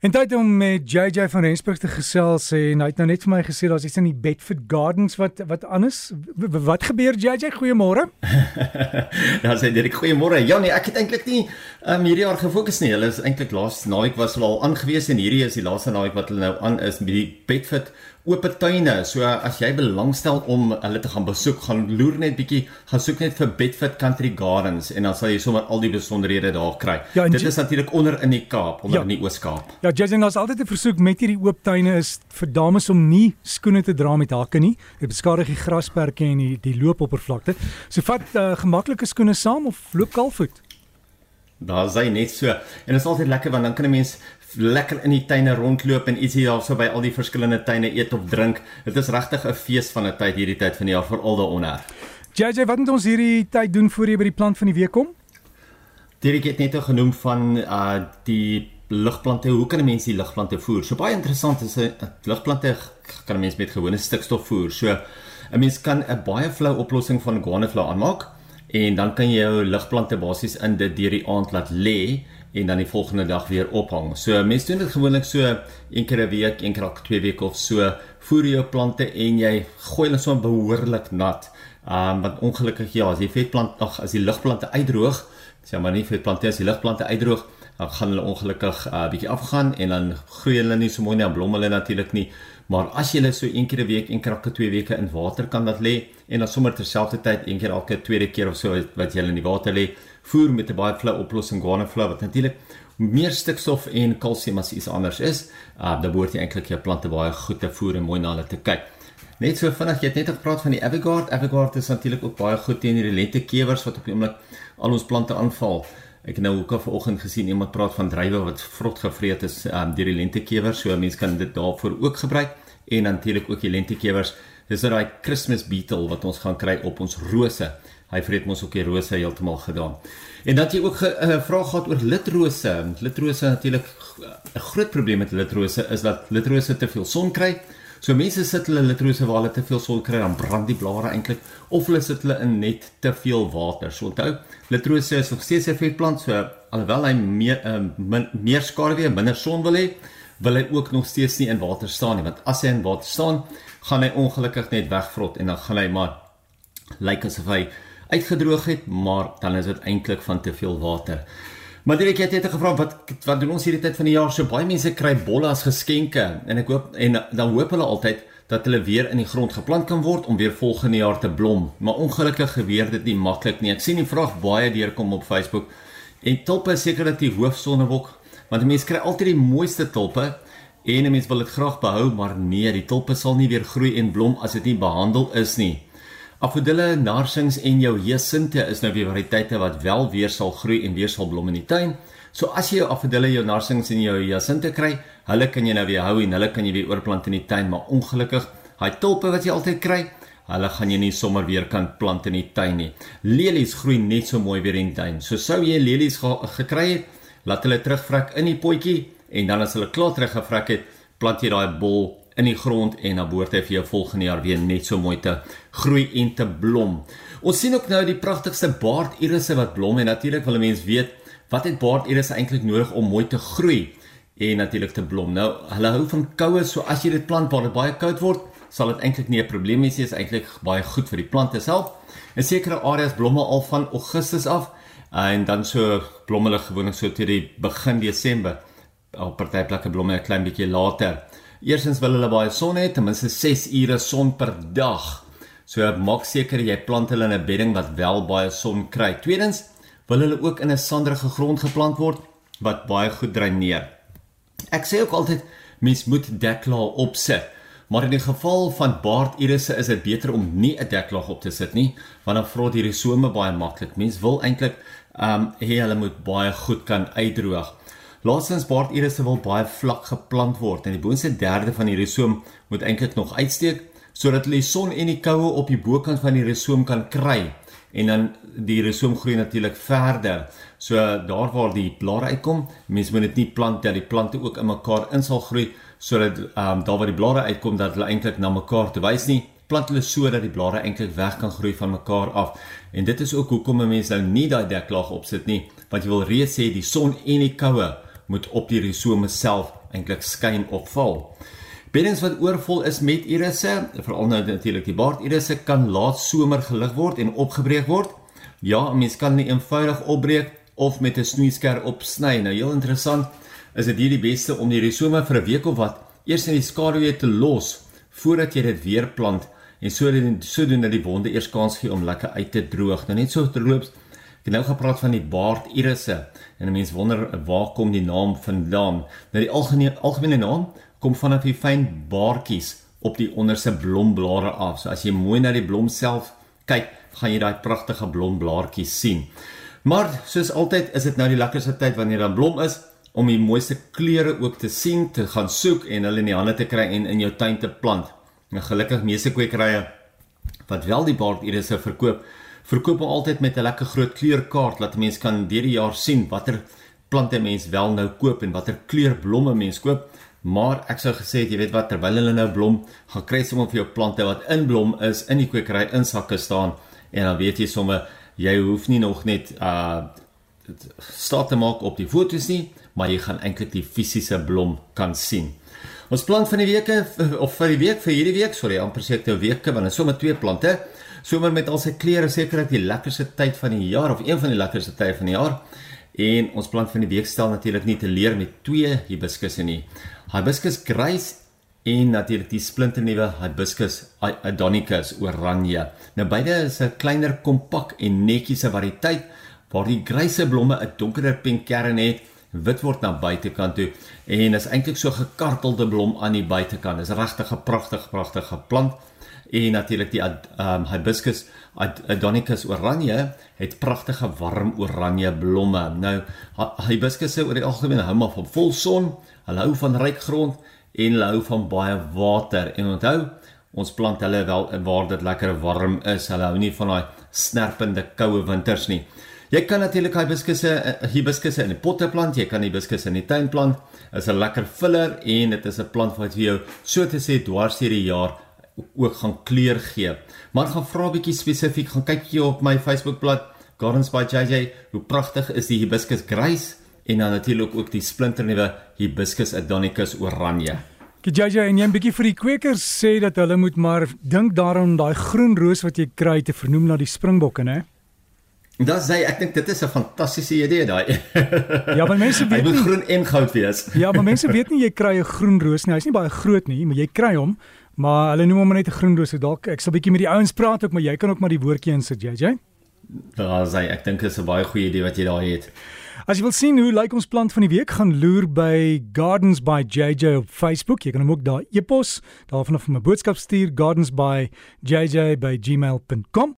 En tyd om met JJ van Rensburg te gesels en hy het nou net vir my gesê daar's iets in die Bedford Gardens wat wat anders wat gebeur JJ goeiemôre. ja, sê Dirk goeiemôre. Ja nee, ek het eintlik nie um, hierdie jaar gefokus nie. Hulle is eintlik laas naweek was hulle al aangewees en hierdie is die laaste naweek wat hulle nou aan is met die Bedford oop tuine. So as jy belangstel om hulle te gaan besoek, gaan loer net bietjie, gaan soek net vir Bedford Country Gardens en dan sal jy sommer al die besonderhede daar kry. Ja, Dit is natuurlik onder in die Kaap, onder ja, in die Oos-Kaap. Ja, Jason, daar's altyd 'n versoek met hierdie oop tuine is vir dames om nie skoene te dra met hakke nie. Dit beskadig die grasperke en die die loopoppervlakte. So vat uh, gemaklike skoene saam of loop kalfvoet. Daar is hy net so. En dit is altyd lekker want dan kan 'n mens lekker in die tuine rondloop en ietsie daarso by al die verskillende tuine eet of drink. Dit is regtig 'n fees van 'n tyd hierdie tyd van die jaar vir al daaronder. JJ, wat moet ons hierdie tyd doen voor jy by die plant van die week kom? Dirk het net genoem van uh die ligplante. Hoe kan 'n mens die ligplante voer? So baie interessant is 'n ligplante kan 'n mens met gewone stikstof voer. So 'n mens kan 'n baie flou oplossing van guano flow aanmaak en dan kan jy jou ligplante basies in dit deur die aand laat lê en dan die volgende dag weer ophang. So mense doen dit gewoonlik so een keer 'n week, een keer elke twee weke of so. Voer jou plante en jy gooi hulle so behoorlik nat. Ehm um, want ongelukkig ja, as die vetplant ag as die ligplante uitdroog, sê maar nie vetplante as die ligplante uitdroog, dan gaan hulle ongelukkig 'n uh, bietjie afgaan en dan groei hulle nie so mooi nie, dan blom hulle natuurlik nie. Maar as jy hulle so een keer 'n week, een keer elke twee weke in water kan laat lê en dan sommer terselfdertyd een keer elke tweede keer of so wat jy hulle in die water lê, voer met 'n baie flou oplossing guano flow wat natuurlik meer stikstof en kalsium as iets anders is, uh, dan word jy eintlik jou plante baie goed te voer en mooi na hulle te kyk. Net so vinnig, jy het net gepraat van die Avogard. Avogard is natuurlik ook baie goed teen die lentekewers wat op die oomblik al ons plante aanval. Ek het nou ook vanoggend gesien iemand praat van drywe wat vrot gevreet is um, deur die lentekewers, so mense kan dit daarvoor ook gebruik en natuurlik ook die lentekewers. Dis daai Christmas beetle wat ons gaan kry op ons rose. Hy vreet mos ook die rose heeltemal gedaan. En dan jy ook 'n uh, eh, vraag gehad oor litrose. Litrose natuurlik 'n groot probleem met litrose is dat litrose te veel son kry. So mense sit hulle litrose waar hulle te veel son kry dan brand die blare eintlik of hulle sit hulle in net te veel water. So onthou, litrose is nog steeds 'n vetplant, so alhoewel hy meer uh, min, meer skaduwee, minder son wil hê, wil hy ook nog steeds nie in water staan nie, want as hy in water staan, gaan hy ongelukkig net wegvrot en dan gaan hy maar lyk like asof hy uitgedroog het, maar dan is dit eintlik van te veel water. Maar Dirk het net gevra wat wat doen ons hierdie tyd van die jaar so baie mense kry bolle as geskenke en ek hoop en dan hoop hulle altyd dat hulle weer in die grond geplant kan word om weer volgende jaar te blom. Maar ongelukkig gebeur dit nie maklik nie. Ek sien die vraag baie deurkom op Facebook. En tulpe is seker dat die hoofsonnebok want mense kry altyd die mooiste tulpe en mense wil dit graag behou, maar nee, die tulpe sal nie weer groei en blom as dit nie behandel is nie. Afodille, narsings en jou hyacinte is nou weer variëteite wat wel weer sal groei en weer sal blom in die tuin. So as jy jou afodille, jou narsings en jou hyacinte kry, hulle kan jy nou weer hou en hulle kan jy weer oorplant in die tuin, maar ongelukkig, daai tulpe wat jy altyd kry, hulle gaan jy nie sommer weer kan plant in die tuin nie. Lelies groei net so mooi weer in die tuin. So sou jy lelies ge gekry het, laat hulle terugvrek in die potjie en dan as hulle klaar teruggevrek het, plant jy daai bol in die grond en dan behoort hy vir jou volgende jaar weer net so mooi te groei en te blom. Ons sien ook nou die pragtigste baardirisse wat blom en natuurlik wil mense weet wat het baardirisse eintlik nodig om mooi te groei en natuurlik te blom. Nou, hulle hou van koue, so as jy dit plant waar dit baie koud word, sal dit eintlik nie 'n probleem wees nie. Is eintlik baie goed vir die plante self. In sekere areas blomme al van Augustus af en dan so blom hulle gewoonlik so teen die begin Desember. Op party plekke blom hulle 'n klein bietjie later. Eerstens wil hulle baie son hê, ten minste 6 ure son per dag. So maak seker jy plant hulle in 'n bedding wat wel baie son kry. Tweedens wil hulle ook in 'n sanderige grond geplant word wat baie goed dreineer. Ek sê ook altyd mens moet deklaag opsit. Maar in die geval van baardirisse is dit beter om nie 'n deklaag op te sit nie, want dan vrot hierdie some baie maklik. Mens wil eintlik ehm um, hê hulle moet baie goed kan uitdroog. Laastens baardirisse wil baie vlak geplant word en die boonste derde van die risoom moet eintlik nog uitsteek sodat hulle die son en die koue op die bokant van die risoom kan kry en dan die risoom groei natuurlik verder. So daar waar die blare uitkom, mense moet dit nie plant dat die plante ook in mekaar in sal groei sodat um, daar waar die blare uitkom dat hulle eintlik na mekaar te wys nie plant hulle so dat die blare eintlik weg kan groei van mekaar af. En dit is ook hoekom 'n mens nou nie daai deklaag opsit nie, want jy wil reeds sê die son en die koue moet op die risome self eintlik skyn of val. Beddings wat oorvol is met irisse, veral nou natuurlik die baardirisse kan laat somer gelig word en opgebreek word. Ja, mens kan nie eenvoudig opbreek of met 'n snoeisker opsny. Nou heel interessant, is dit hier die beste om die risome vir 'n week of wat eers in die skaduwee te los voordat jy dit weer plant en sodoende sodoende die wonde eers kans gee om lekker uit te droog. Nou net so terloops, ek het nou gepraat van die baardirisse en mense wonder waar kom die naam vandaan? Nou die algemene algemene naam kom vanaf die fyn baartjies op die onderste blomblare af. So as jy mooi na die blom self kyk, gaan jy daai pragtige blomblaartjies sien. Maar soos altyd is dit nou die lekkerste tyd wanneer dan blom is om die mooiste kleure ook te sien, te gaan soek en hulle in die hande te kry en in jou tuin te plant. Nou gelukkig meeste kwekerye wat wel die baardierisse verkoop, verkoop hom altyd met 'n lekker groot kleurkaart dat mense kan deur die jaar sien watter plante mens wel nou koop en watter kleur blomme mens koop. Maar ek sou gesê jy weet wat, terwyl hulle nou blom, gaan kry sommer vir jou plante wat in blom is in die kwekery in sakke staan en dan weet jy sommer jy hoef nie nog net uh start te maak op die foto's nie, maar jy gaan eintlik die fisiese blom kan sien. Ons plant van die weke of vir die week vir hierdie week, sorry, amper sê ek nou weke want dit is sommer twee plante. Somer met al sy kleure sekerlik die lekkerste tyd van die jaar of een van die lekkerste tye van die jaar. En ons plant van die week stel natuurlik nie te leer met twee hibiskusse nie. Hibiscus grace en natuurlik die splinternuwe hibiscus adonicus oranje. Nou beide is 'n kleiner kompak en netjiese variëteit waar die grace blomme 'n donkerder pink kern het, wit word na buitekant toe en is eintlik so gekartelde blom aan die buitekant. Dis regtig 'n pragtige pragtige plant en natuurlik die um, hibiscus adonicus oranje het pragtige warm oranje blomme. Nou hibiscusse oor die algemeen hou maar van volson, hulle hou van ryk grond en hulle hou van baie water. En onthou, ons plant hulle wel waar dit lekker warm is. Hulle hou nie van daai snerpende koue winters nie. Jy kan natuurlik hibiscusse hibiscusse in 'n potte plant, jy kan hibiscusse in die tuin plant. Is 'n lekker filler en dit is 'n plant wat vir jou so te sê dwars deur die jaar ook gaan kleur gee. Maar gaan vra bietjie spesifiek, gaan kyk jy op my Facebookblad Gardens by JJ, hoe pragtig is die hibiscus grace en dan natuurlik ook die splinternuwe hibiscus adonicus oranje. JJ en jy 'n bietjie vir die kwekers sê dat hulle moet maar dink daaraan daai groen roos wat jy kry te vernoem na die springbokke, né? Dat sê ek dink dit is 'n fantastiese idee daai. ja, maar mense weet nie groen en goud wees. ja, maar mense weet nie jy kry 'n groen roos nie. Hy's nie baie groot nie, maar jy kry hom. Maar hulle noem hom net 'n groenroos. Dalk ek sal bietjie met die ouens praat ook, maar jy kan ook maar die woordjie insit, JJ. Daar sê ek dink dit is 'n baie goeie idee wat jy daar het. As jy wil sien hoe lyk ons plant van die week, gaan loer by Gardens by JJ op Facebook. Jy kan hom ook daar e-pos, daarvan af 'n boodskap stuur gardens